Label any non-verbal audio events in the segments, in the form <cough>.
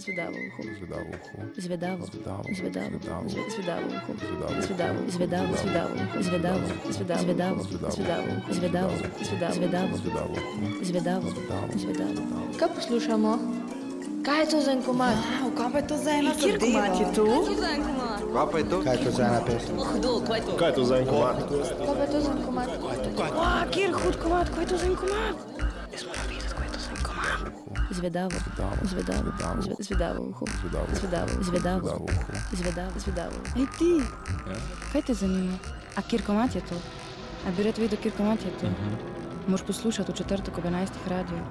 Звідавуху. Звідавуху. Звідаву. Звідаву. Звідаву. Звідаву. Звідавуху. Звідаву. Звідаву. Звідаву. Звідавуху. Звідаву. Звідаву. Звідаву. Звідавуху. Звідаву. Звідаву. Звідаву. Звідавуху. Звідаву. Звідаву. Звідаву. Kaj poslušamo? Kaj je to za en komad? Wow, kaj pa je to za ena Kjer komat je to? Kaj pa je to? Kaj je to za ena pesem? Hudo, kaj je to? Kaj je to za en komat? Kaj pa je to za en komad? Wow, kjer hud komat, kaj je to za en komat? zvedavo, zvedavo, zvedavo uho, zvedavo, zvedavo, zvedavo, zvedavo. Ej ti, ja? kaj te zanima? A kjer komat je to? A bi rad videl, kjer komat je to? Mhm. Moš poslušati v četrtek ob 11. radiju.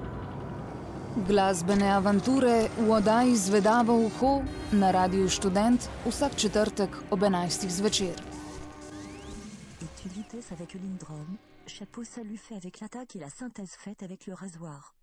Glasbene avanture v oddaji Zvedavo uho na radiju Student vsak četrtek ob 11. zvečer. Étude vitesse avec l'indrome, chapeau salut fait avec l'attaque et la synthèse faite avec le rasoir.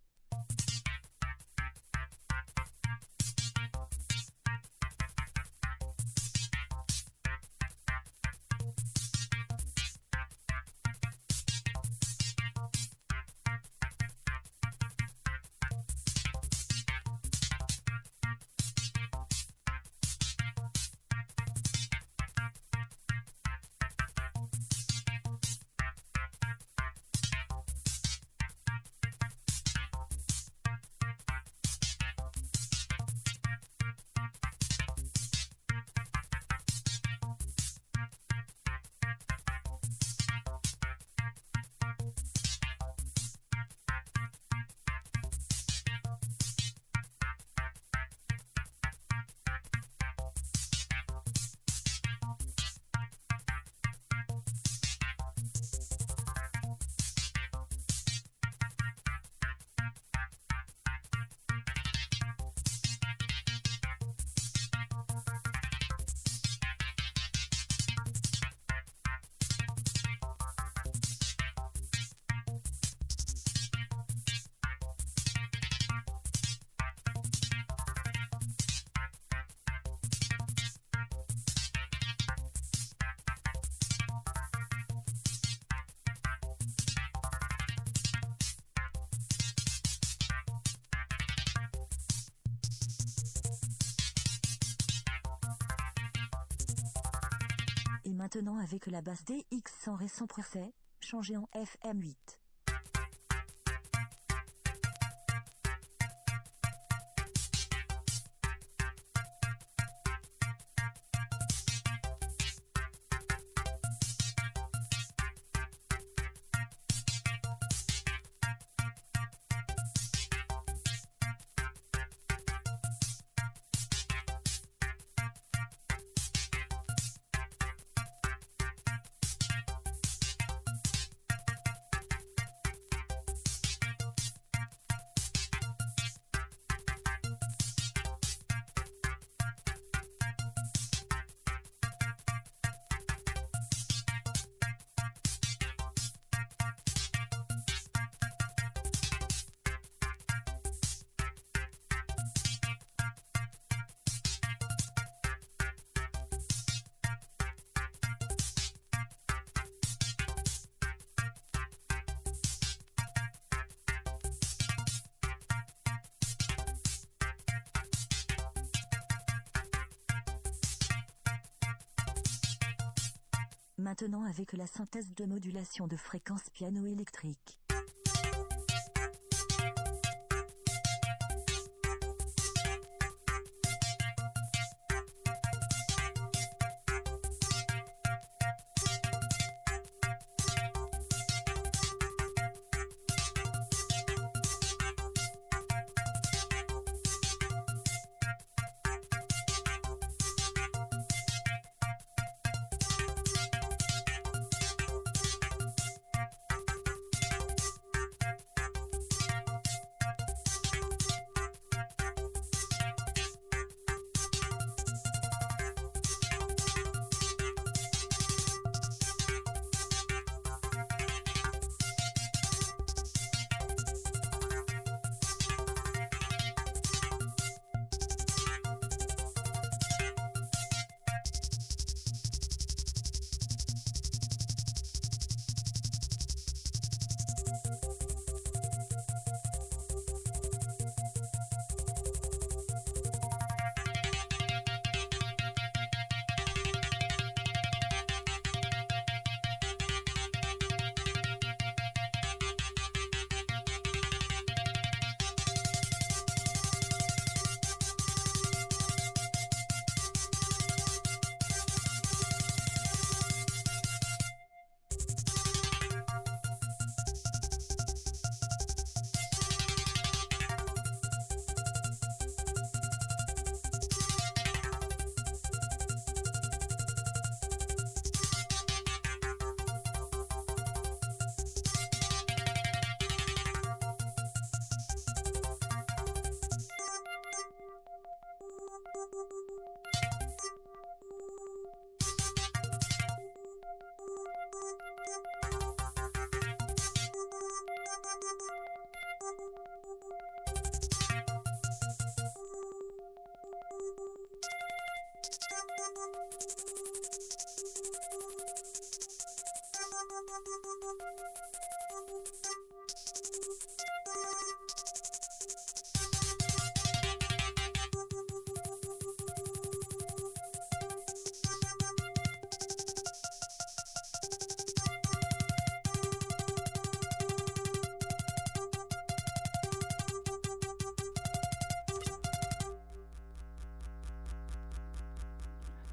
Et maintenant avec la basse DX sans récent procès, changée en FM8. Maintenant avec la synthèse de modulation de fréquences piano électrique.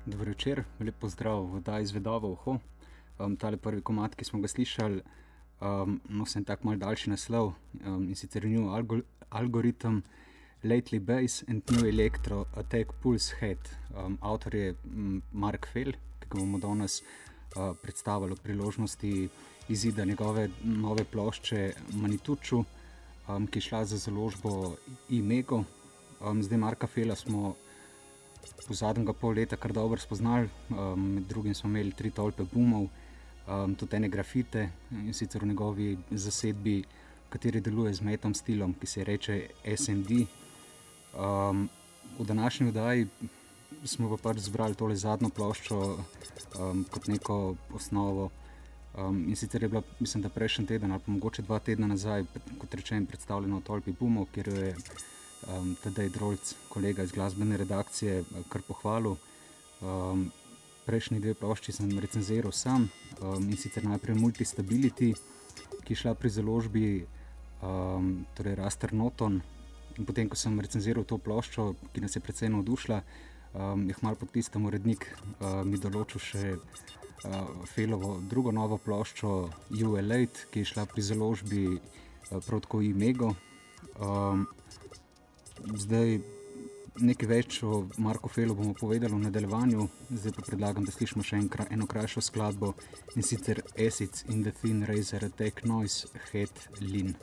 Dobro večer, lep pozdrav v oddaji Zvedavo Uho. Um, tale prvi komat, ki smo ga slišali, um, nosi tak mal daljši naslov um, in sicer New Algo Algorithm, Lately Bass and New Electro Attack Pulse Head. Um, avtor je Mark Fell, ki ga bomo danes uh, predstavili v priložnosti izida njegove nove plošče Manituču, um, ki je šla za založbo Imego. Um, zdaj Marka Fela smo po zadnjega pol leta kar dobro spoznali, um, med drugim smo imeli tri tolpe bumov, um, tudi ene grafite in sicer v njegovi zasedbi, kateri deluje z metom stilom, ki se reče SND. Um, v današnji vdaji smo pa pač zbrali tole zadnjo ploščo um, kot neko osnovo. Um, in sicer je bila, mislim, da prejšnji teden ali pa mogoče dva tedna nazaj, kot rečem, predstavljena v Tolpi Bumov, kjer je um, tedaj Drolc, kolega iz glasbene redakcije, kar pohvalil. Um, prejšnji dve plošči sem recenziral sam um, in sicer najprej Multistability, ki je šla pri založbi um, torej Raster Noton. In potem, ko sem recenziral to ploščo, ki nas je precej navdušila, um, je hmal pod tistem urednik uh, mi določil še uh, Felovo drugo novo ploščo ULA, ki je šla pri založbi uh, protko Imego. Um, zdaj nekaj več o Marku Felu bomo povedali v nadaljevanju, zdaj pa predlagam, da slišimo še enkra, eno krajšo skladbo in sicer Acids in the Thin Razor Attack Noise Head Lin.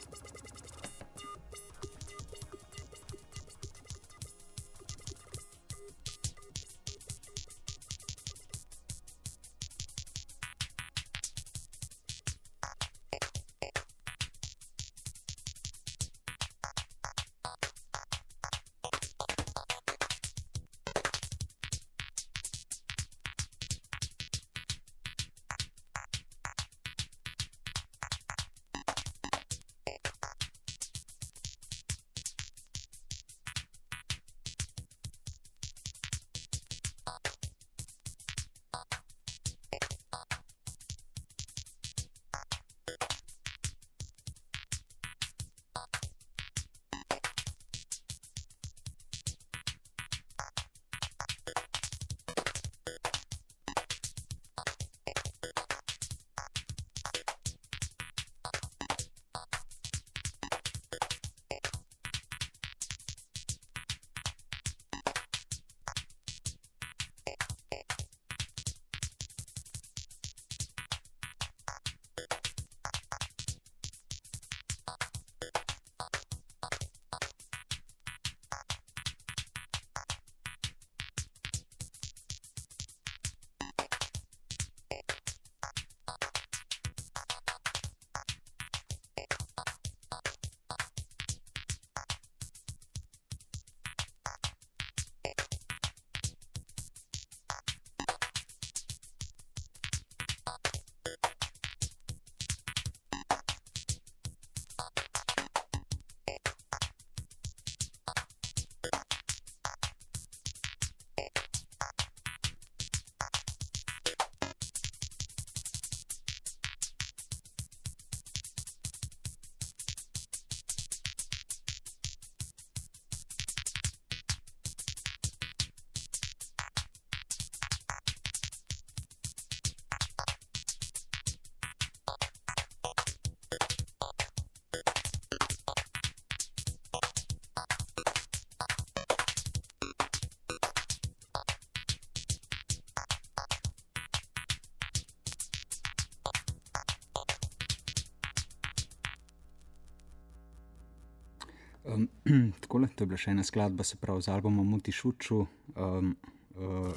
Um, <clears throat> takole, to je bila še ena skladba, se pravi, z albumom Multišuču, um, uh,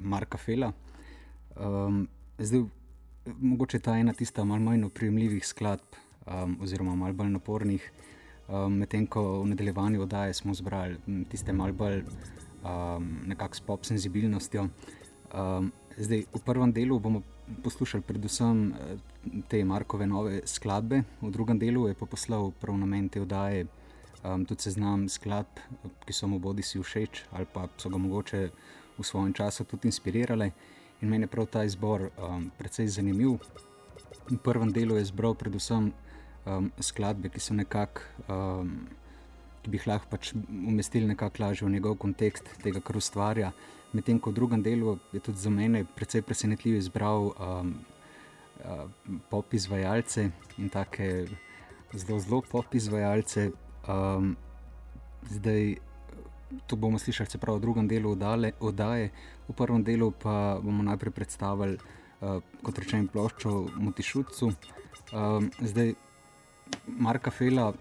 Marka Fela. Um, zdaj, mogoče ta ena tista malo manj oprijemljivih skladb, um, oziroma malo bolj napornih, um, medtem ko v nadaljevanju oddaje smo zbrali tiste malo bolj um, nekakšne pop senzibilnostjo. Um, zdaj, v prvem delu bomo poslušali predvsem te Markove nove skladbe, v drugem delu je pa poslal prav namen te oddaje um, tudi seznam skladb, ki so mu bodi si všeč ali pa so ga mogoče v svojem času tudi inspirirale. In meni je prav ta izbor um, precej zanimiv. V prvem delu je zbral predvsem um, skladbe, ki so nekako um, ki bi jih lahko pač umestili nekako lažje v njegov kontekst tega, kar ustvarja. Medtem ko v drugem delu je tudi za mene precej presenetljivo izbral um, uh, pop izvajalce in take zelo, zelo pop izvajalce. Um, zdaj, to bomo slišali, se pravi, v drugem delu oddaje, v prvem delu pa bomo najprej predstavili, uh, kot rečem, ploščo Motišucu. Um, zdaj, Marka Fela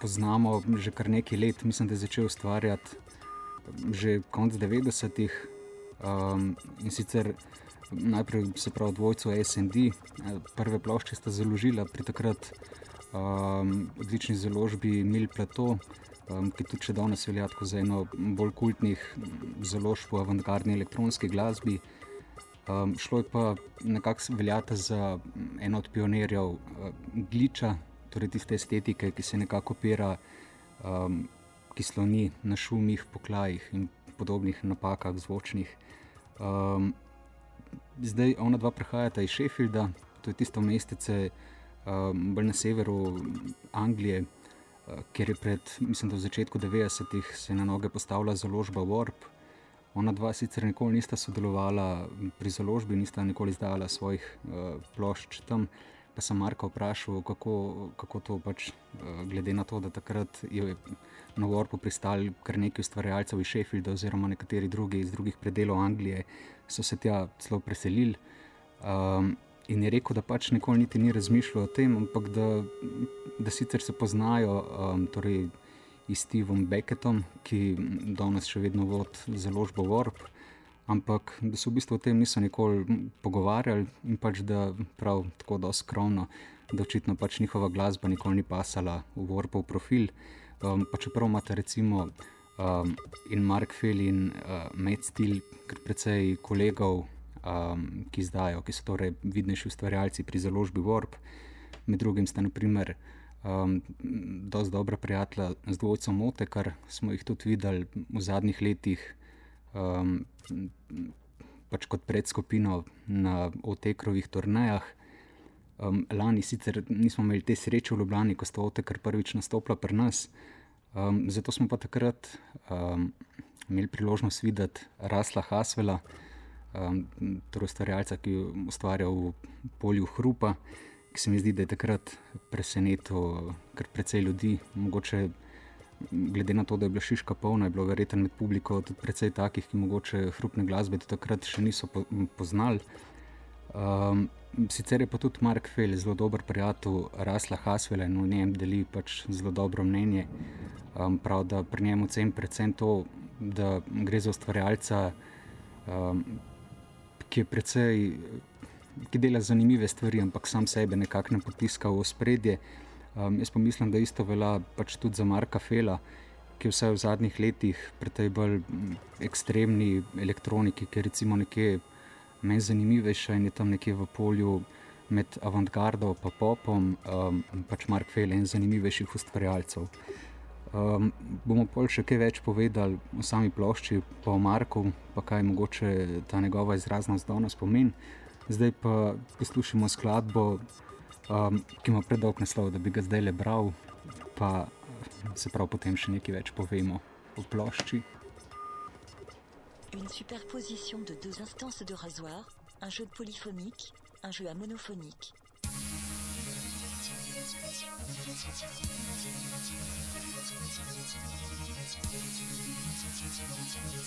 poznamo že kar nekaj let, mislim, da je začel ustvarjati že konec 90-ih um, in sicer najprej se pravi dvojco SND, prve plošče sta založila pri takrat um, odlični založbi Mil Plato um, ki tudi še danes velja za eno bolj kultnih založb v avantgardni elektronski glasbi. Um, šlo je pa nekako veljati za eno od pionirjev uh, gliča, torej tiste estetike, ki se nekako opira, um, ki sloni na šumih, poklajih in podobnih napakah zvočnih. Um, zdaj ona dva prihajata iz Sheffielda, to je tisto mestece um, bolj na severu Anglije. Eh, ker je pred, mislim, da v začetku 90-ih se na noge postavila založba Warp. Ona dva sicer nikoli nista sodelovala pri založbi, nista nikoli izdala svojih uh, plošč tam. Pa sem Marka vprašal, kako, kako to pač, uh, glede na to, da takrat je na Warpu pristali kar nekaj ustvarjalcev iz Sheffielda, oziroma nekateri drugi iz drugih predelov Anglije, so se tja celo preselili. Um, In je rekel, da pač nikoli niti ni razmišljal o tem, ampak da, da sicer se poznajo um, torej s Stevom Beckettom, ki danes še vedno vodi založbo Warp, ampak da se v bistvu o tem niso nikoli pogovarjali in pač da prav tako da skromno, da očitno pač njihova glasba nikoli ni pasala v Warpov profil. Um, pa čeprav imate recimo um, in Mark Fell in uh, Matt Steel, kar precej kolegov um, ki izdajo, ki so torej vidnejši ustvarjalci pri založbi Warp. Med drugim sta naprimer um, dosti dobra prijatelja z dvojcem Mote, kar smo jih tudi videli v zadnjih letih, um, pač kot predskupino na OT-krovih turnejah. Um, lani sicer nismo imeli te sreče v Ljubljani, ko sta OT-kar prvič nastopila pri nas. Um, zato smo pa takrat um, imeli priložnost videti Rasla Hasvela, um, torej ustvarjalca, ki ustvarja v polju hrupa, ki se mi zdi, da je takrat presenetil kar precej ljudi. Mogoče, glede na to, da je bila šiška polna, je bilo verjetno med publiko tudi precej takih, ki mogoče hrupne glasbe do takrat še niso po, poznali. Um, sicer je pa tudi Mark Fell, zelo dober prijatelj Rasla Hasvela in v njem deli pač zelo dobro mnenje. Um, prav da pri njemu cenim predvsem to, da gre za ustvarjalca, um, ki je precej, ki dela zanimive stvari, ampak sam sebe nekako ne potiska v spredje. Um, jaz pa mislim, da isto velja pač tudi za Marka Fela, ki je vse v zadnjih letih pri tej bolj ekstremni elektroniki, ki je recimo nekje meni zanimivejša in je tam nekje v polju. Med avantgardo in popom, um, pač Mark Fell je en zanimivejših ustvarjalcev. Um, bomo pa še kaj več povedali o sami plošči, pa o Marku, pa kaj mogoče ta njegova izraznost danes pomeni. Zdaj pa poslušamo skladbo, um, ki ima predolg naslov, da bi ga zdaj le bral, pa se prav potem še nekaj več povemo o plošči. Une superposition de deux instances de rasoir, un jeu polyphonique, un jeu à monophonique.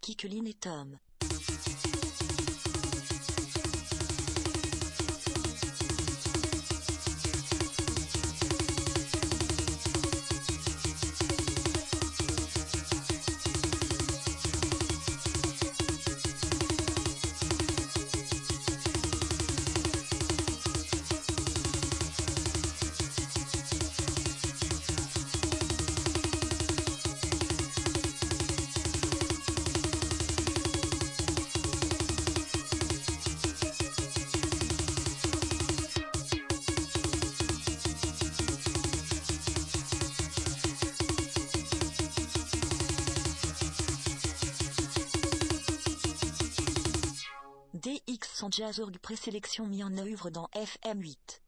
Kikeline et Tom. Du présélection mis en œuvre dans FM8.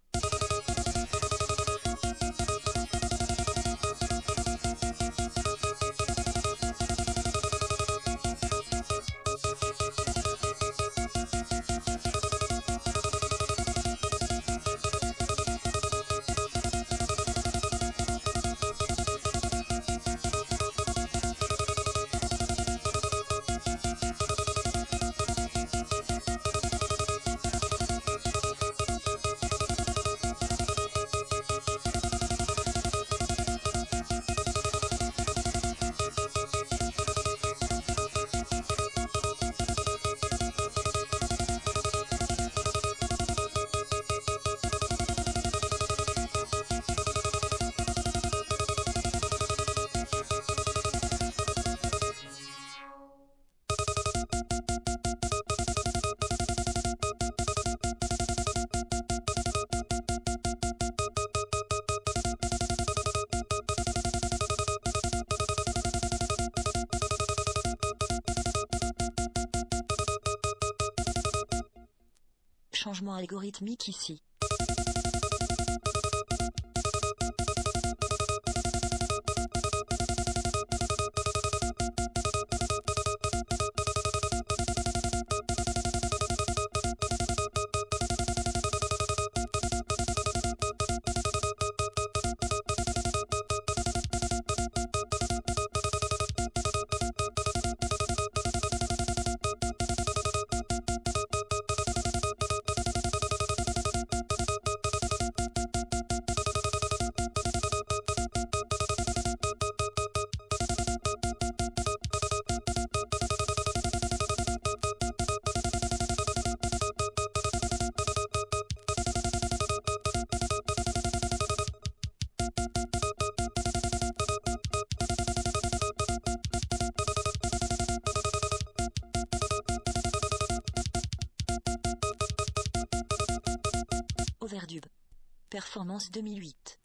changements algorithmiques ici. Overdub. Performance 2008.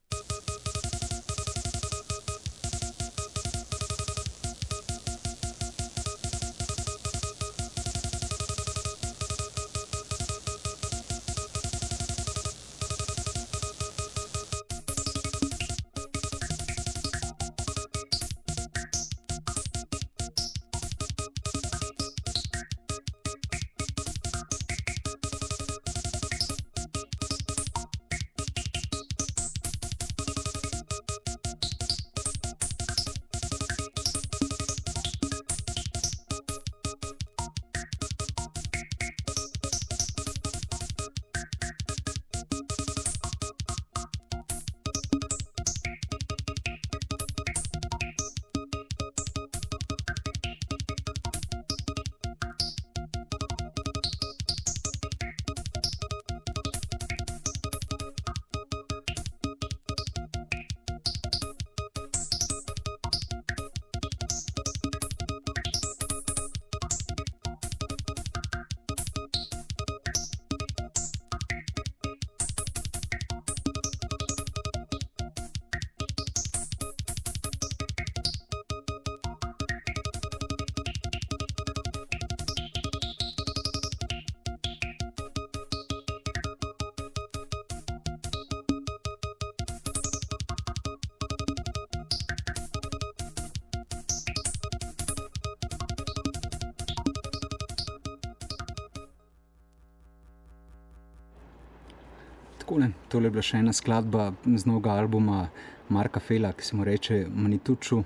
takole, tole je bila še ena skladba z novega albuma Marka Fela, ki se mu reče Manituču.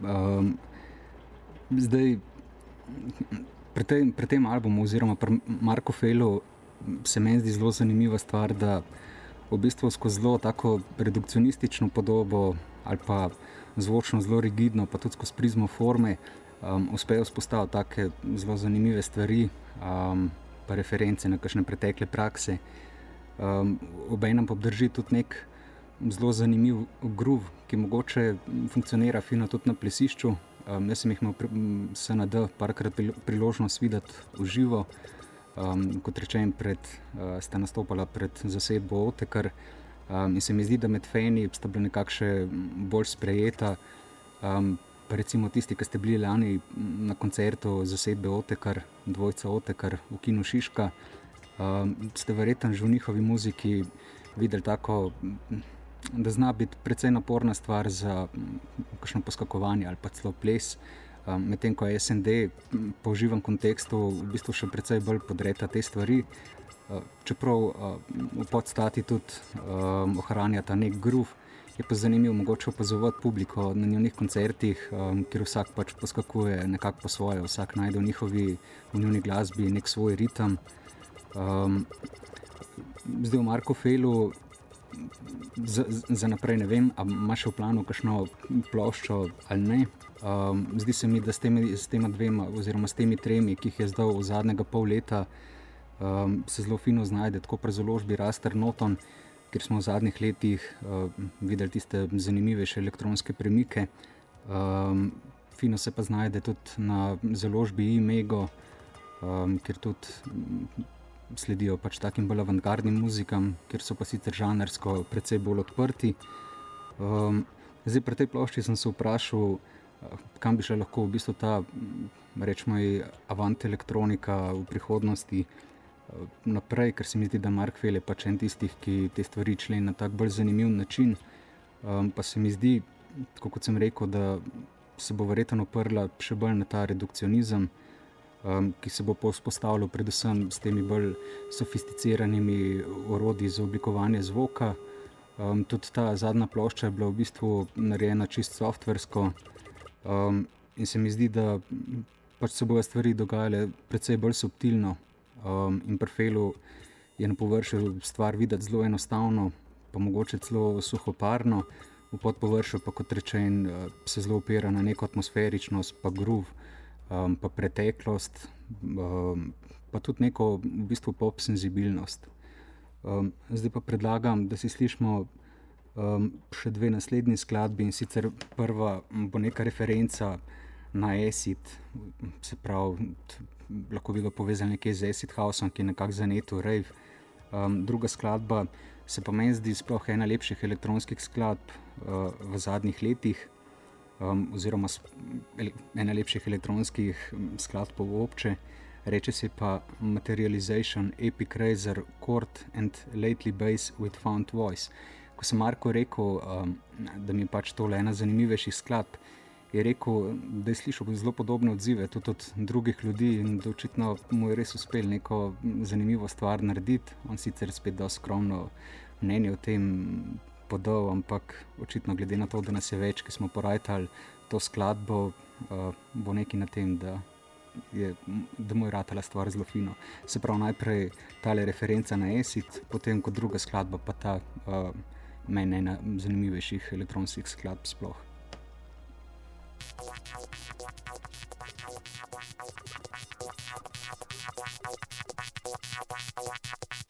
Um, zdaj, pri tem, pri tem albumu, oziroma pri Marku Felu, se meni zdi zelo zanimiva stvar, da v bistvu skozi zelo tako redukcionistično podobo ali pa zvočno zelo rigidno, pa tudi skozi prizmo forme, um, uspejo vzpostaviti tako zelo zanimive stvari, um, reference na kakšne pretekle prakse. Um, Obenem pa obdrži tudi nek zelo zanimiv groov, ki mogoče funkcionira fino tudi na plesišču. Um, jaz sem jih imel SND parkrat priložnost videti v živo. Um, kot rečem, pred, uh, sta nastopala pred zasedbo Otekar. Um, in se mi zdi, da med fani sta bila nekakšne bolj sprejeta. Um, recimo tisti, ki ste bili lani na koncertu zasedbe Otekar, dvojca Otekar v Kinu Šiška, um, ste verjetno že v njihovi muziki videli tako, da zna biti precej naporna stvar za kakšno poskakovanje ali pa celo ples. Um, Medtem ko je SND po živem kontekstu v bistvu še precej bolj podreta te stvari. Uh, čeprav uh, v podstati tudi um, ohranja ta nek groov, je pa zanimivo mogoče opazovati publiko na njihovih koncertih, um, kjer vsak pač poskakuje nekako po svoje, vsak najde v njihovi, v njihovi glasbi nek svoj ritem. Um, zdaj v Marko Felu, za, za naprej ne vem, ali imaš v planu kakšno ploščo ali ne. Um, zdi se mi, da s temi, s tema dvema, oziroma s temi tremi, ki jih je zdaj v zadnjega pol leta, um, se zelo fino znajde, tako pri založbi Raster Noton ker smo v zadnjih letih uh, videli tiste zanimivejše elektronske premike. Um, fino se pa znajde tudi na založbi Imego, um, kjer tudi sledijo pač takim bolj avantgardnim muzikam, kjer so pa sicer žanrsko precej bolj odprti. Um, zdaj, pri tej plošči sem se vprašal, kam bi še lahko v bistvu ta, rečemo, avant elektronika v prihodnosti. Eh, naprej, ker se mi zdi, da Mark Fell je pač en tistih, ki te stvari člen na tak bolj zanimiv način. Um, pa se mi zdi, kot sem rekel, da se bo verjetno oprla še bolj na ta redukcionizem, um, ki se bo vzpostavljal predvsem s temi bolj sofisticiranimi orodji za oblikovanje zvoka. Um, tudi ta zadnja plošča je bila v bistvu narejena čisto softversko. Um, in se mi zdi, da pač se bodo stvari dogajale precej bolj subtilno. Um, in pri Felu je na površju stvar videti zelo enostavno, pa mogoče celo suhoparno, v podpovršju pa kot rečen, uh, se zelo opira na neko atmosferičnost, pa groov, um, pa preteklost, um, pa tudi neko v bistvu pop senzibilnost. Um, zdaj pa predlagam, da si slišimo um, še dve naslednji skladbi in sicer prva bo neka referenca na Esit, se pravi lahko bi ga povezali nekje z Acid Houseom, ki je nekako zanetil rave. Um, druga skladba se pa meni zdi sploh ena lepših elektronskih skladb uh, v zadnjih letih, um, oziroma ena lepših elektronskih skladb v obče. Reče se pa Materialization, Epic Razor, Court and Lately Bass with Found Voice. Ko sem Marko rekel, um, da mi je pač to ena zanimivejših skladb, je rekel, da je slišal zelo podobne odzive tudi od drugih ljudi in da očitno mu je res uspel neko zanimivo stvar narediti. On sicer spet da skromno mnenje o tem podal, ampak očitno, glede na to, da nas je več, ki smo porajali to skladbo, uh, bo nekaj na tem, da, je, da mu je ratala stvar zelo fino. Se pravi, najprej ta referenca na Esit, potem kot druga skladba, pa ta uh, meni ena zanimivejših elektronskih skladb sploh. Thank you.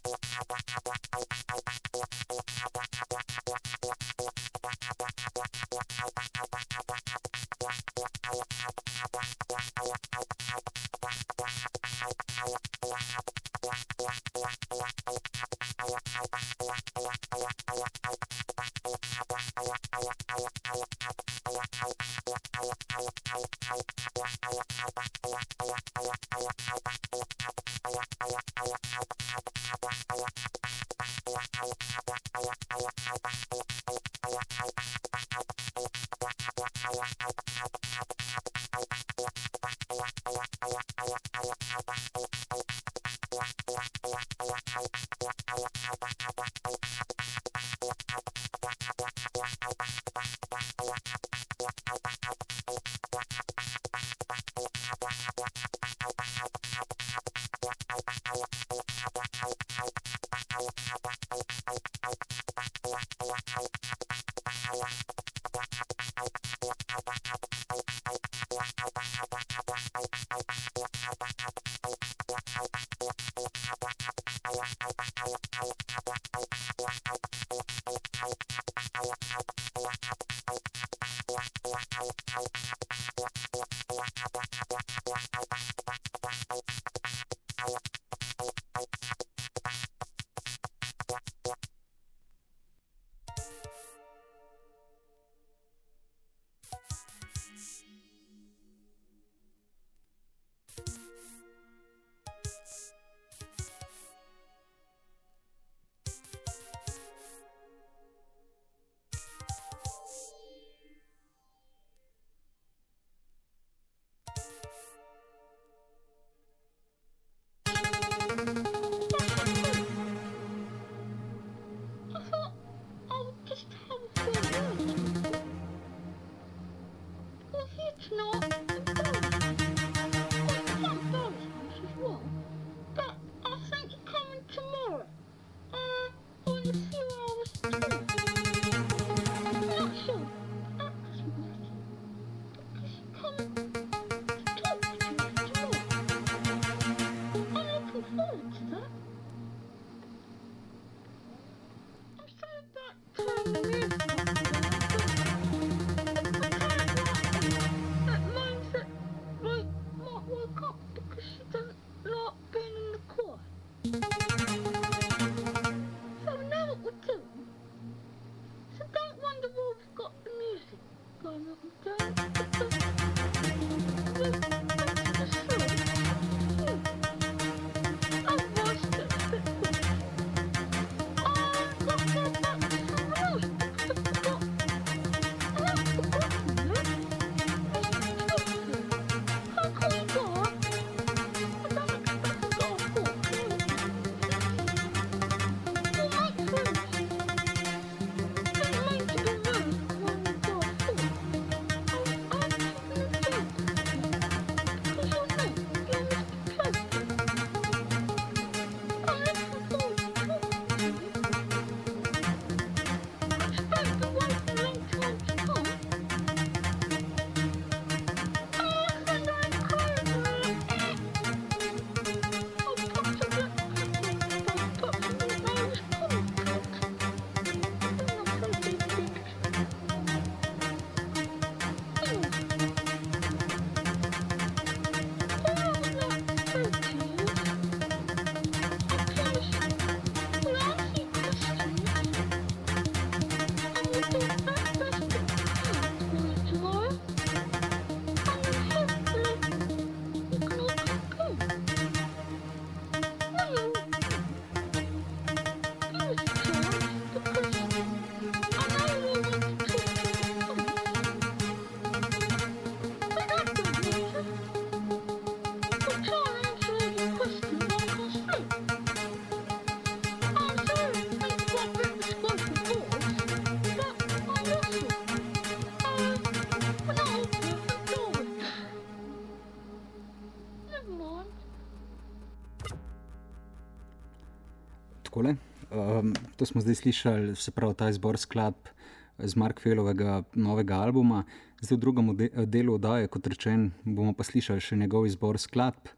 takole. Um, to smo zdaj slišali, se pravi, ta izbor skladb z Markfelovega novega albuma. Zdaj v drugem delu oddaje, kot rečen, bomo pa slišali še njegov izbor skladb.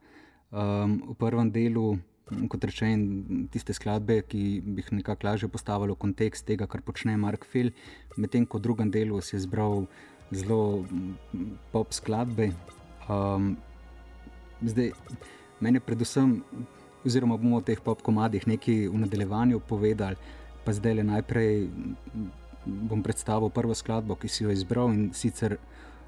Um, v prvem delu, kot rečen, tiste skladbe, ki bi jih nekako lažje postavili v kontekst tega, kar počne Markfel, medtem ko v drugem delu si je izbral zelo pop skladbe. Um, zdaj, meni predvsem oziroma bomo o teh pop-komadih nekaj v nadaljevanju povedali. Pa zdaj le najprej bom predstavil prvo skladbo, ki si jo izbral in sicer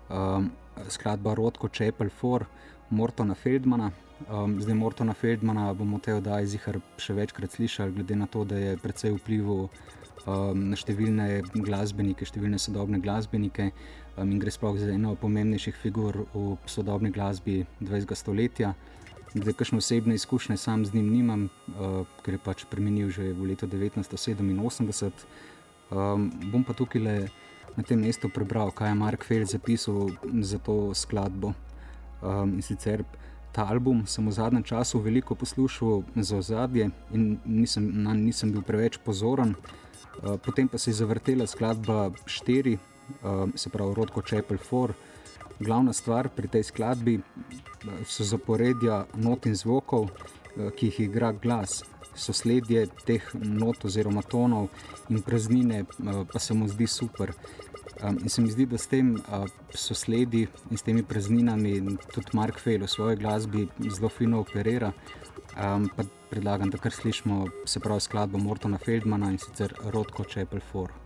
um, skladba Rodko Čepel for Mortona Feldmana. Um, zdaj Mortona Feldmana bomo te oddaje zihar še večkrat slišali, glede na to, da je predvsej vplival um, na številne glasbenike, številne sodobne glasbenike um, in gre sploh za eno pomembnejših figur v sodobni glasbi 20. stoletja. Da kakšne osebne izkušnje sam z njim nimam, uh, ker je pač premenil že v letu 1987. Um, bom pa tukaj le na tem mestu prebral, kaj je Mark Feld zapisal za to skladbo. Um, in sicer ta album sem v zadnjem času veliko poslušal za ozadje in nisem, na, nisem bil preveč pozoren. Uh, potem pa se je zavrtela skladba 4, uh, se pravi Rodko Chapel 4. Glavna stvar pri tej skladbi so zaporedja not in zvokov, ki jih igra glas, so sledje teh not oziroma tonov in praznine, pa se mu zdi super. In se mi zdi, da s tem so sledi in s temi prazninami tudi Mark Fejl v svoji glasbi zelo fino operira. Pa predlagam, da kar slišimo, se pravi skladbo Mortona Feldmana in sicer Rodko Chapel 4.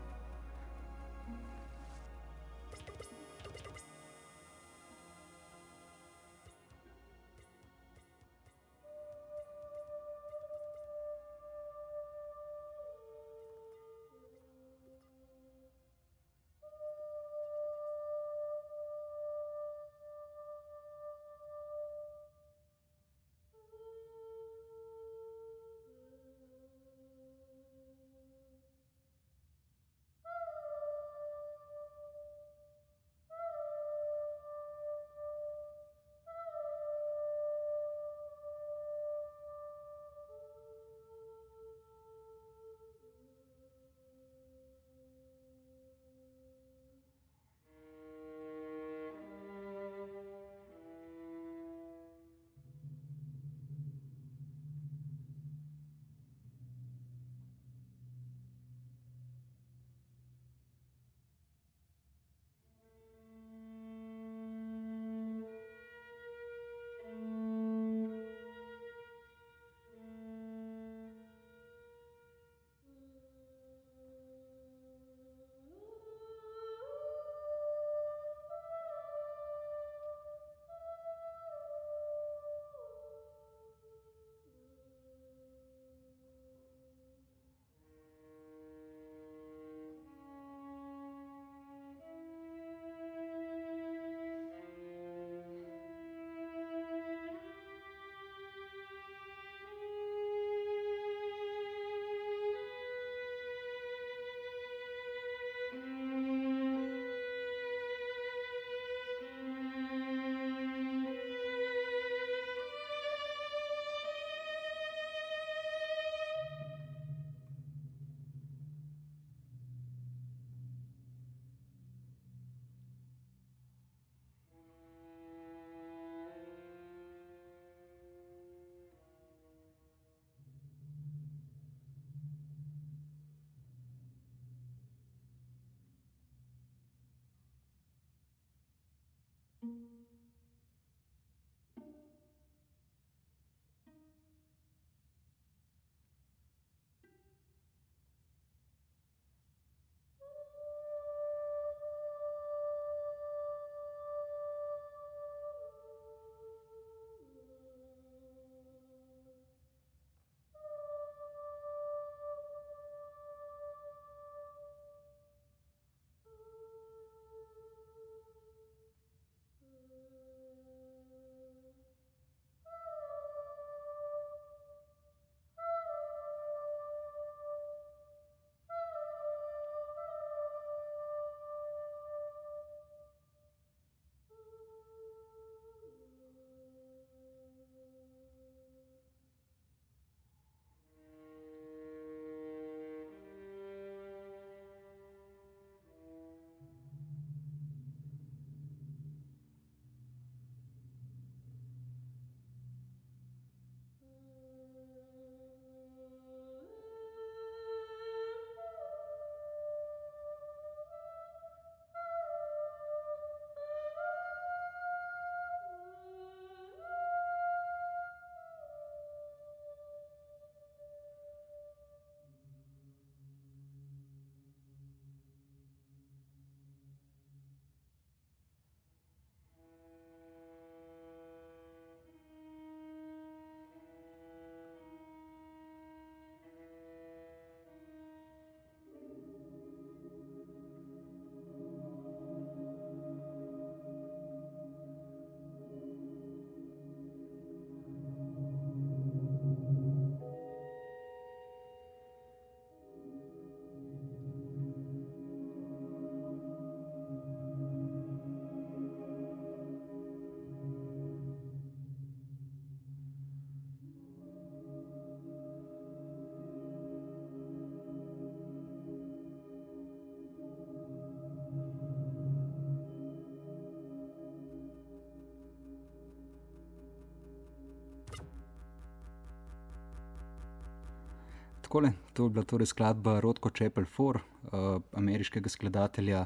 Takole, to je bila torej skladba Rodko Čepel 4, uh, ameriškega skladatelja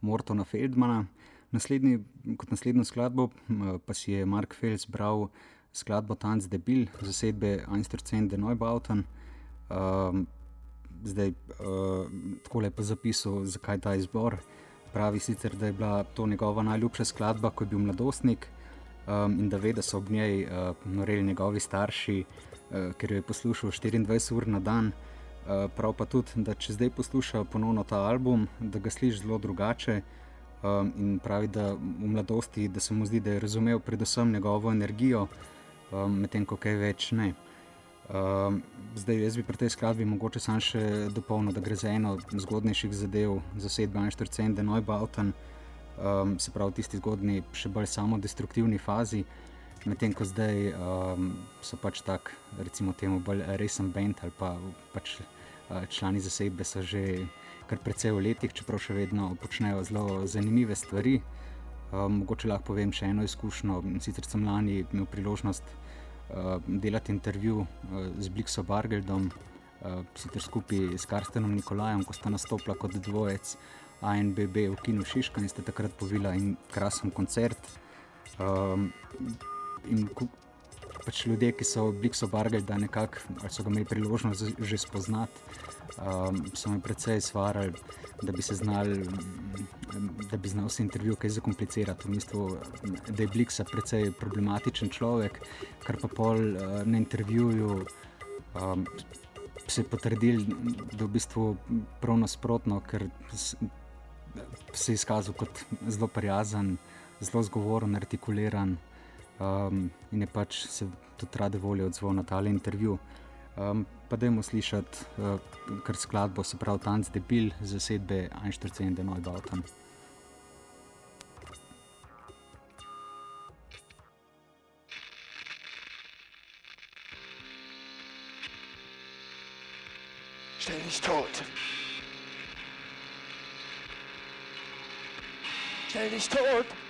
Mortona Feldmana. Naslednji, kot naslednjo skladbo uh, pa si je Mark Fels bral skladbo Tanz de Bill, zasedbe Einstein de Neubauten. Uh, zdaj, uh, tako lepo zapisal, zakaj ta izbor. Pravi sicer, da je bila to njegova najljubša skladba, ko je bil mladostnik um, in da ve, da so ob njej uh, noreli njegovi starši, uh, ker jo je poslušal 24 ur na dan. Uh, prav pa tudi, da če zdaj posluša ponovno ta album, da ga sliši zelo drugače. Um, in pravi, da v mladosti da se mu zdi, da je razumel predvsem njegovo energijo, um, medtem ko kaj več ne. Um, zdaj, jaz bi pri tej skladbi mogoče sam še dopolnil, da gre za eno od zgodnejših zadev za sedem in štiri cende Neubauten, um, se pravi v tisti zgodni, še bolj samodestruktivni fazi, medtem ko zdaj um, so pač tak, recimo temu bolj resen bend ali pa pač uh, člani zasedbe so že kar precej v letih, čeprav še vedno počnejo zelo zanimive stvari. Um, mogoče lahko povem še eno izkušnjo, sicer sem lani imel priložnost uh, delati intervju uh, z Blikso Bargeldom, uh, sicer skupaj s Karstenom Nikolajem, ko sta nastopila kot dvojec ANBB v Kinu Šiška in ste takrat povila in krasen koncert. Um, in pač ljudje, ki so Blikso Bargelda nekako, ali so ga imeli priložnost že spoznati, um, so me predvsej svarali, da bi se znali, da bi znal se intervju kaj zakomplicirati. V bistvu, da je Bliksa predvsej problematičen človek, kar pa pol uh, na intervjuju. Um, Se je potrdil, da je v bistvu prav nasprotno, ker se je izkazal kot zelo prijazen, zelo zgovoren, artikuliran um, in je pač se tudi rade volje odzval na tale intervju. Um, pa dajmo slišati uh, kar skladbo, se pravi Tanz de Bill za sedbe Einstein de Neubauten. Stell dich tot. Stell dich tot.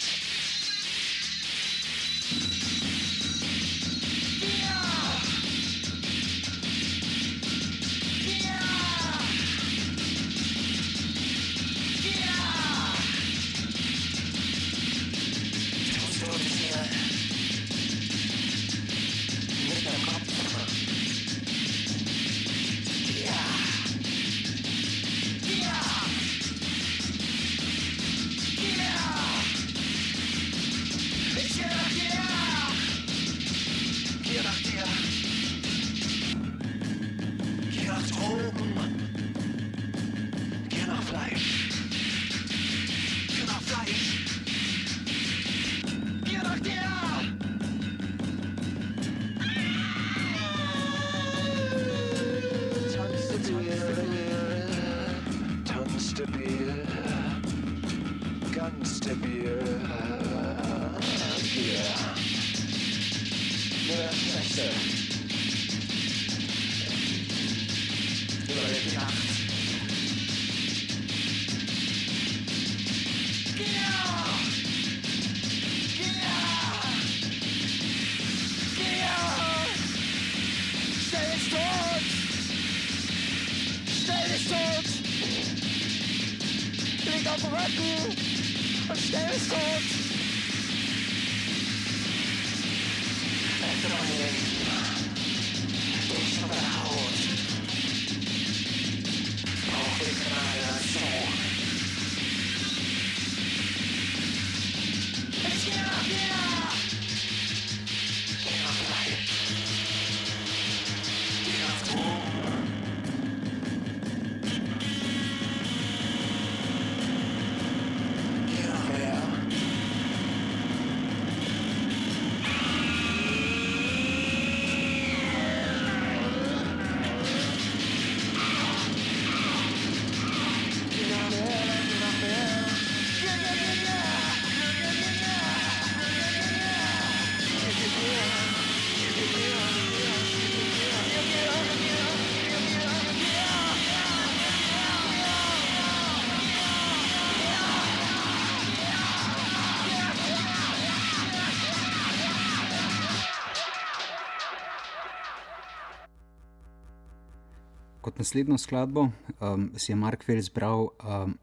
naslednjo skladbo um, si je Mark Fell izbral um,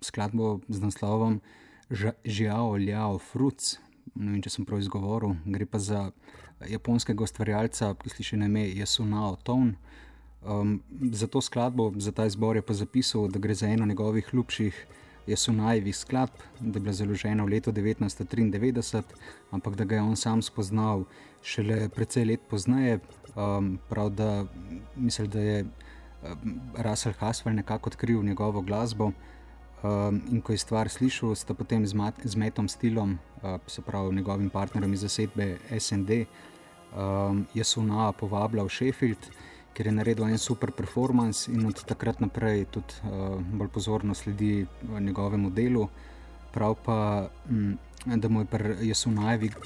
skladbo z naslovom Žiao Liao Fruits. Ne vem, če sem prav izgovoril. Gre pa za japonskega ustvarjalca, ki sliši na ime Yasunao Tone. Um, za to skladbo, za ta izbor je pa zapisal, da gre za eno njegovih ljubših Jasunajevih skladb, da je bila založena v letu 1993, ampak da ga je on sam spoznal šele precej let pozneje. Um, prav da mislim, da je Russell Haswell nekako odkril njegovo glasbo. Um, in ko je stvar slišal, sta potem z, mat, z Metom Stilom, uh, se pravi njegovim partnerjem iz zasedbe SND, um, Jasuna povabila v Sheffield ker je naredil en super performance in od takrat naprej tudi uh, bolj pozorno sledi eh, njegovemu delu. Prav pa, um, da mu je pri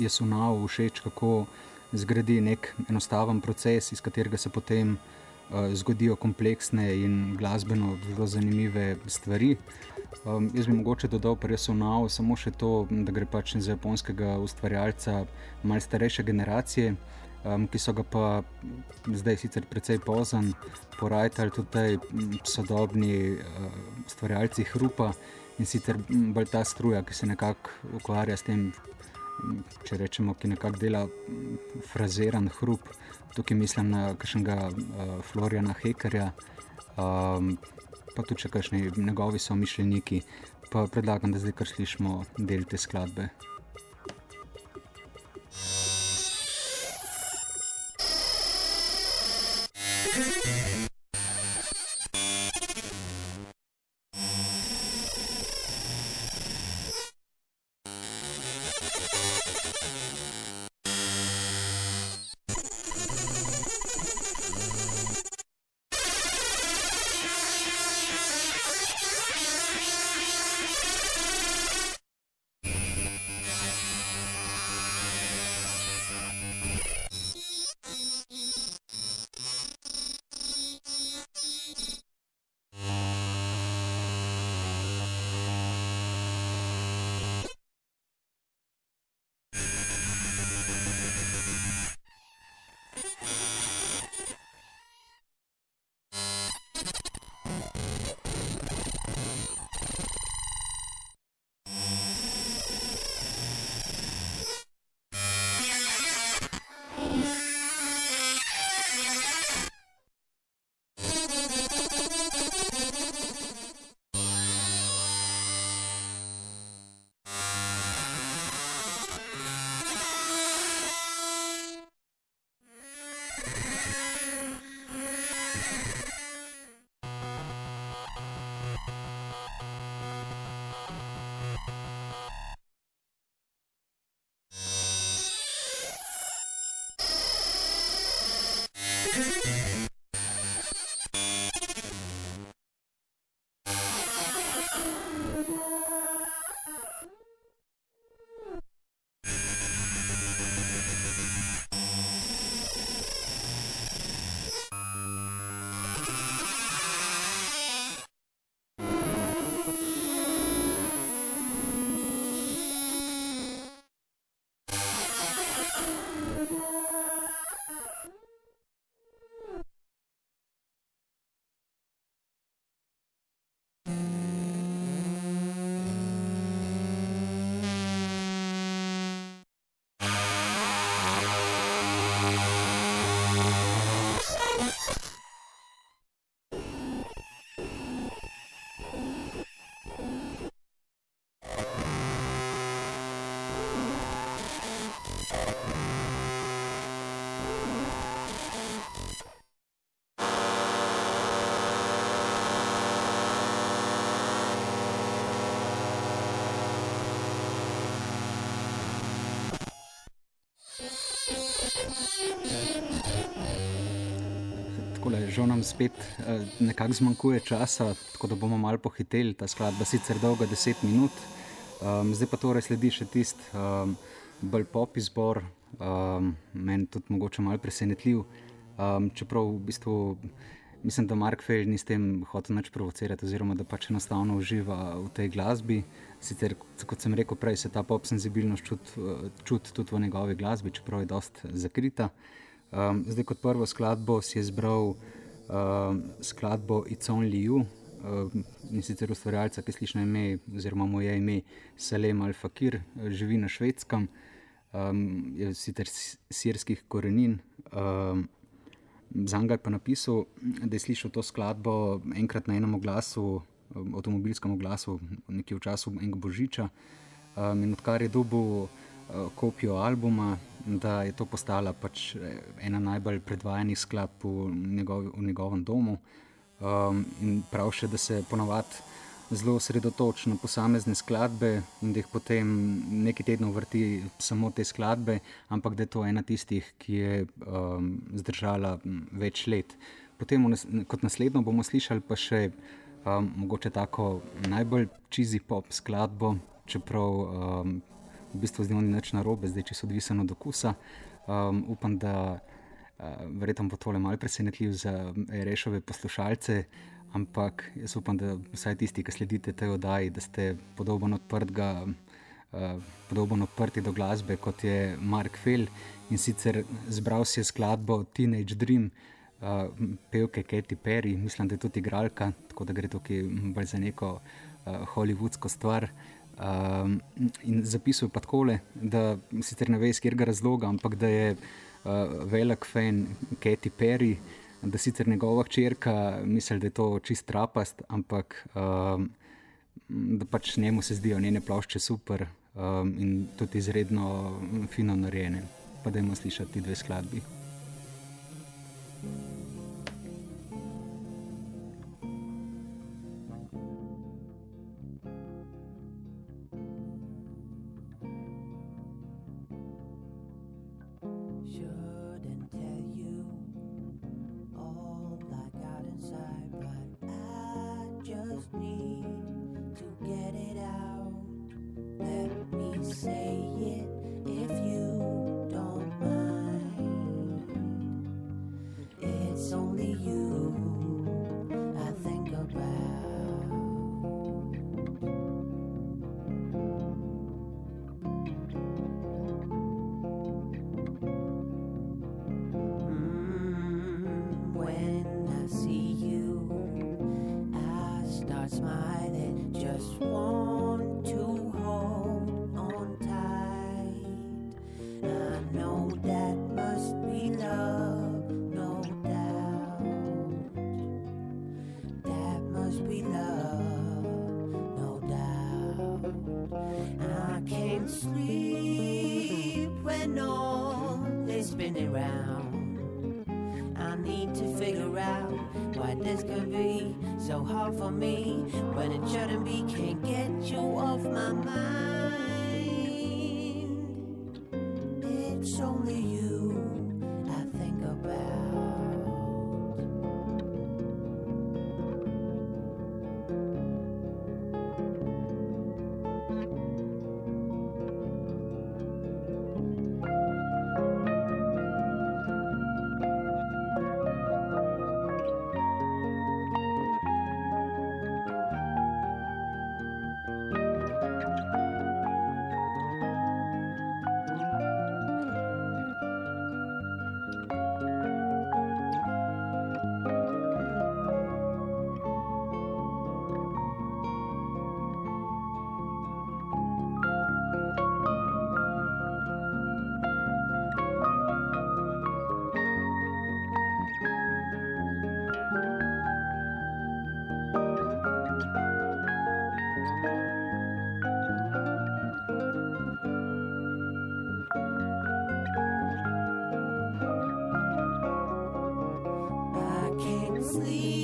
Jasunaju všeč, kako zgradi nek enostaven proces, iz katerega se potem uh, zgodijo kompleksne in glasbeno zelo zanimive stvari. Um, jaz bi mogoče dodal pri Jasunaju samo še to, da gre pač za japonskega ustvarjalca malce starejše generacije um, ki so ga pa zdaj sicer precej pozan, porajali tudi sodobni uh, stvarjalci hrupa in sicer bolj ta struja, ki se nekako ukvarja s tem, če rečemo, ki nekako dela fraziran hrup. Tukaj mislim na kakšnega uh, Floriana Hekerja, um, pa tudi kakšni njegovi so mišljeniki. Pa predlagam, da zdaj kar slišimo del te skladbe. Žal nam spet uh, nekako zmanjkuje časa, tako da bomo malo pohiteli. Ta skladba sicer dolga 10 minut, um, zdaj pa torej sledi še tisti um, bolj pop izbor, um, meni tudi mogoče malo presenetljiv. Um, čeprav v bistvu mislim, da Mark Fell ni s tem hotel nič provocirati, oziroma da pač enostavno uživa v tej glasbi. Sicer, kot sem rekel prej, se ta pop senzibilnost čuti čut tudi v njegovi glasbi, čeprav je dost zakrita. Um, zdaj kot prvo skladbo si je izbral um, skladbo It's Only You. Um, in sicer ustvarjalca, ki sliši na ime, oziroma mu je ime Salem Al-Fakir, živi na švedskem, um, je sicer sirskih korenin. Um, Zanga je pa napisal, da je slišal to skladbo enkrat na enem glasu, avtomobilskem glasu, nekje v času enega božiča. Um, in odkar je dobil uh, kopijo albuma, da je to postala pač ena najbolj predvajanih skladb v, njegov, v njegovem domu. Um, prav še, da se ponovadi zelo osredotoči na posamezne skladbe in da jih potem nekaj tednov vrti samo te skladbe, ampak da je to ena tistih, ki je um, zdržala več let. Potem, kot naslednjo, bomo slišali pa še um, mogoče tako najbolj čizi pop skladbo, čeprav um, v bistvu z njo ni nič narobe, zdaj če so odvisno od okusa. Um, upam, da uh, verjetno bo tole malce presenetljiv za rešove poslušalce. Ampak jaz upam, da vsaj tisti, ki sledite tej oddaji, da ste podobno odprti, uh, podobno odprti do glasbe kot je Mark Fell in sicer zbral si skladbo Teenage Dream, uh, pevke Katy Perry, mislim, da je tudi igralka, tako da gre tukaj bolj za neko uh, hollywoodsko stvar. Um, in zapisuje pa takole, da sicer ne ve iz katerega razloga, ampak da je uh, velik fan Katy Perry da sicer njegova črka misli, da je to čist trapast, ampak um, da pač njemu se zdijo njene plošče super um, in tudi izredno fino narejene. Pa da jim slišati dve skladbi. you. sleep.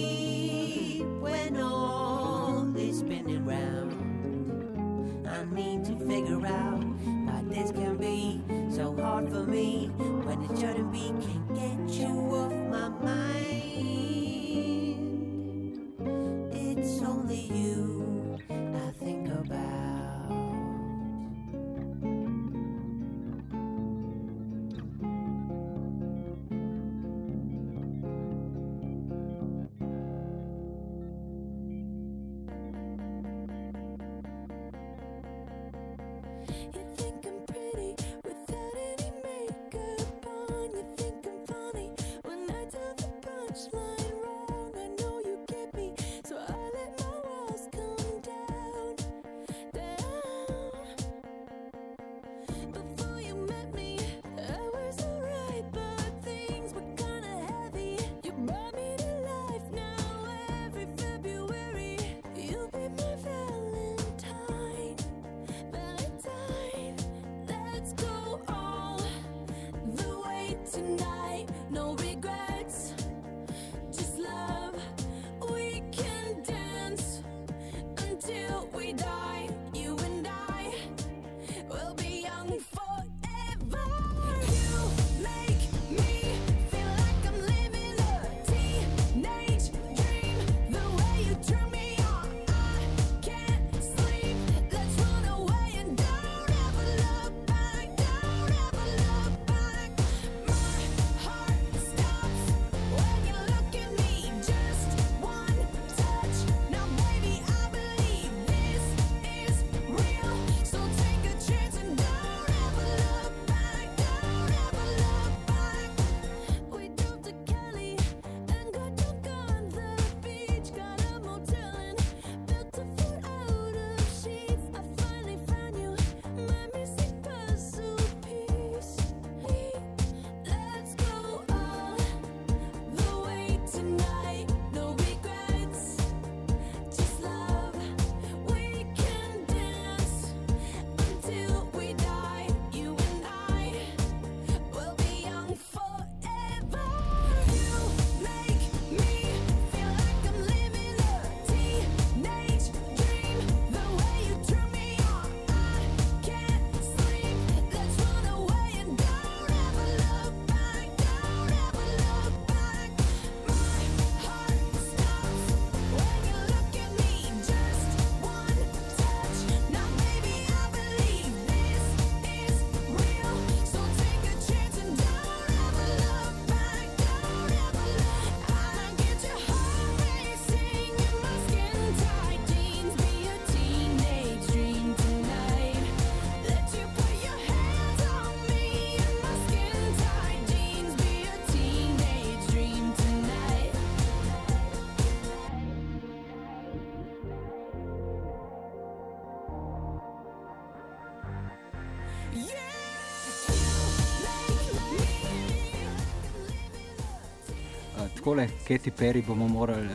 Katy Perry bomo morali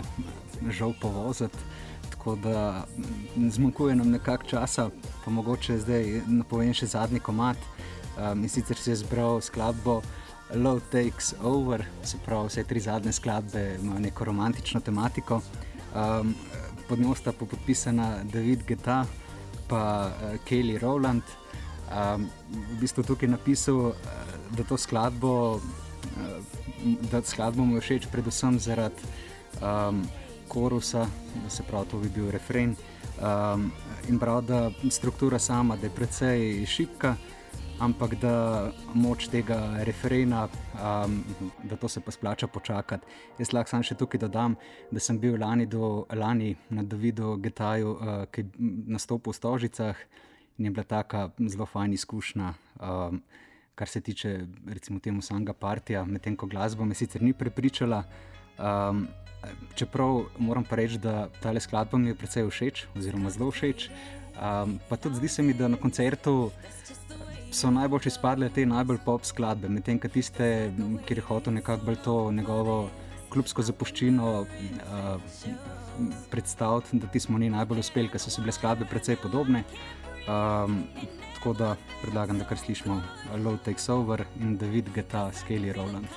žal povoziti. Tako da zmanjkuje nam nekako časa, pa mogoče zdaj napovem še zadnji komat. Um, in sicer si je zbral skladbo Low Takes Over, se pravi, vse tri zadnje skladbe imajo neko romantično tematiko. Um, pod njo sta pa podpisana David Geta in uh, Kelly Rowland. Um, v bistvu tukaj je napisal, uh, da to skladbo, da skladbo je všeč predvsem zaradi um, korusa, se pravi, to bi bil refren. Um, in prav, da struktura sama, da je precej šipka ampak da moč tega referena, um, da to se pa splača počakati. Jaz lahko samo še tukaj dodam, da sem bil lani, do, lani na Davidu Getaju, uh, ki je nastopil v Stožicah in je bila taka zelo fajna izkušnja. Um, Kar se tiče, recimo, temu samega partija, medtem ko glasba me sicer ni prepričala. Um, čeprav moram pa reči, da ta skladba mi je precej všeč, oziroma zelo všeč. Um, pa tudi zdi se mi, da na koncertu so najbolj izpadle te najbolj pop skladbe, medtem ko tiste, kjer je hotel nekako bolj to njegovo klubsko zapuščino uh, predstaviti, da ti smo ni najbolj uspeli, ker so bile skladbe precej podobne. Um, tako da predlagam, da kar slišimo Low Takes Over in David Geta, Skelly Roland.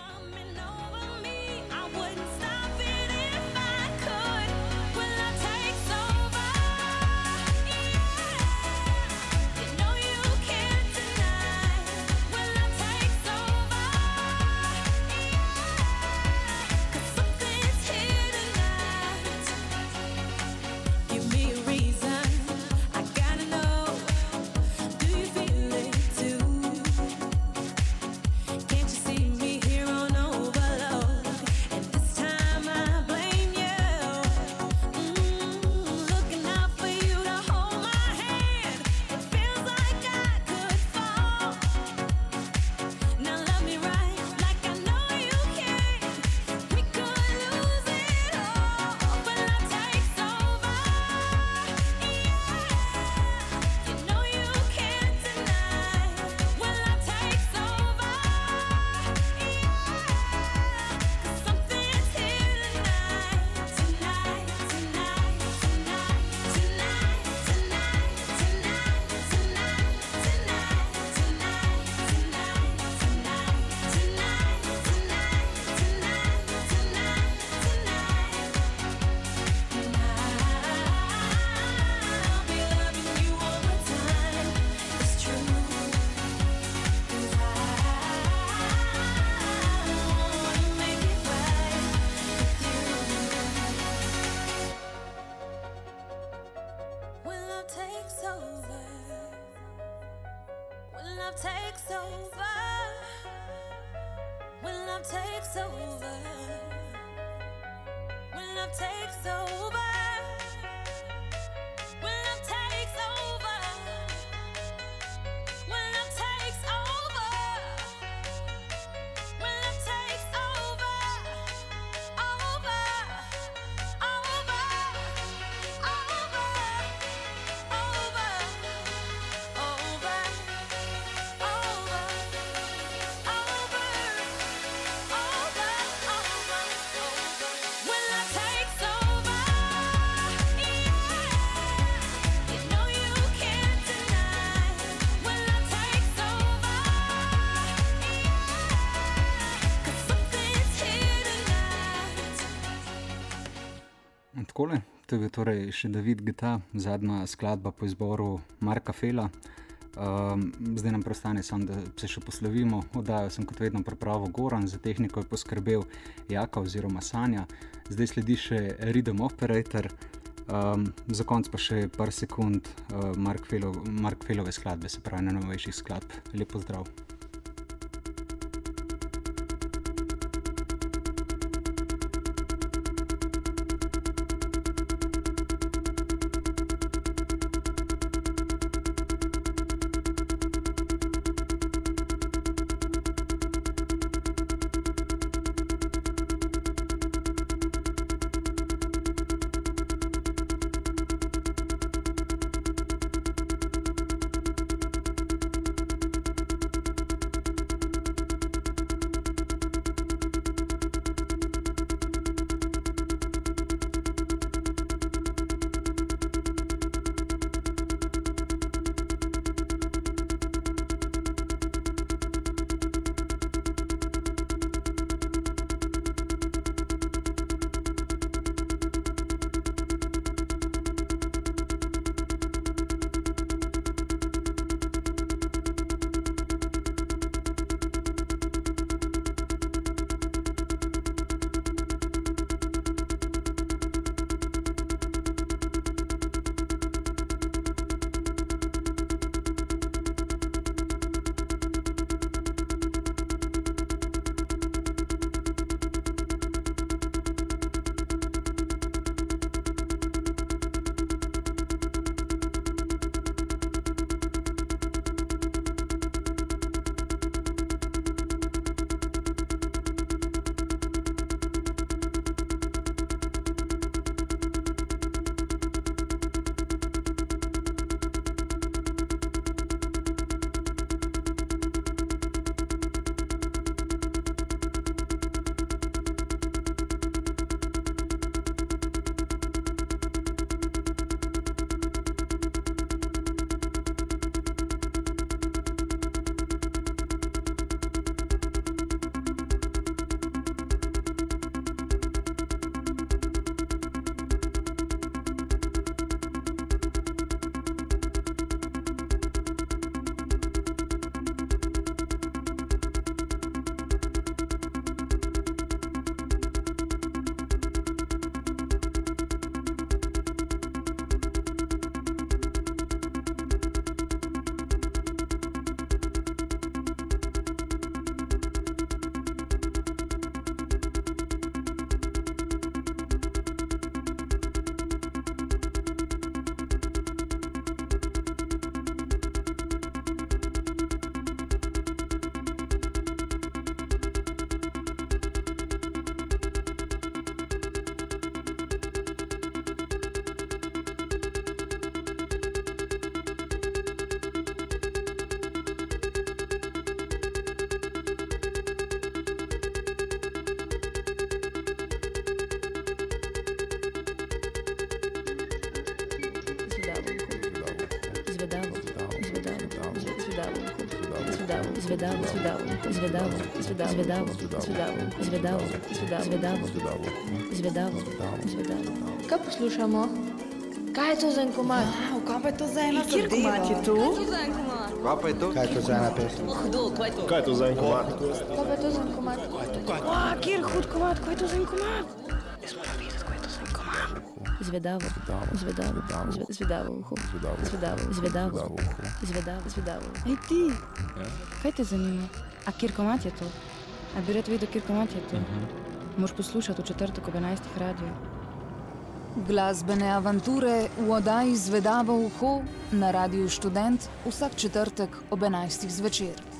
To je bil torej še David Gita, zadnja skladba po izboru Marka Fela. Um, zdaj nam preostane samo, da se še poslovimo. Oddajo sem kot vedno pripravil Goran, za tehniko je poskrbel Jaka oziroma Sanja. Zdaj sledi še Rhythm Operator, um, za konec pa še par sekund uh, Mark, Felo, Mark Felove skladbe, se pravi na novejših skladb. Lepo zdrav! Izvedavo, izvedavo, izvedavo, izvedavo, izvedavo, izvedavo, izvedavo, izvedavo, izvedavo, izvedavo. Kaj poslušamo? Kaj je to za en komad? Kaj pa je to za ena Kjer komad je to? Kaj pa je to? Kaj je to za ena pesem? Kaj je to za en komad? Kaj pa je to za en komad? Wow, kjer hud komad, kaj je to za en komad? Jaz moram videti, kaj je to za en komad. Izvedavo, izvedavo, izvedavo, izvedavo, izvedavo, izvedavo, izvedavo. Ej ti, kaj te zanima? A kjer komat je to? A bi rad videl, kjer komat je to? Moš poslušati v četrtek ob 11. radiju. Glasbene avanture v oddaji Zvedavo uho na Radiu Študent vsak četrtek ob 11. zvečer.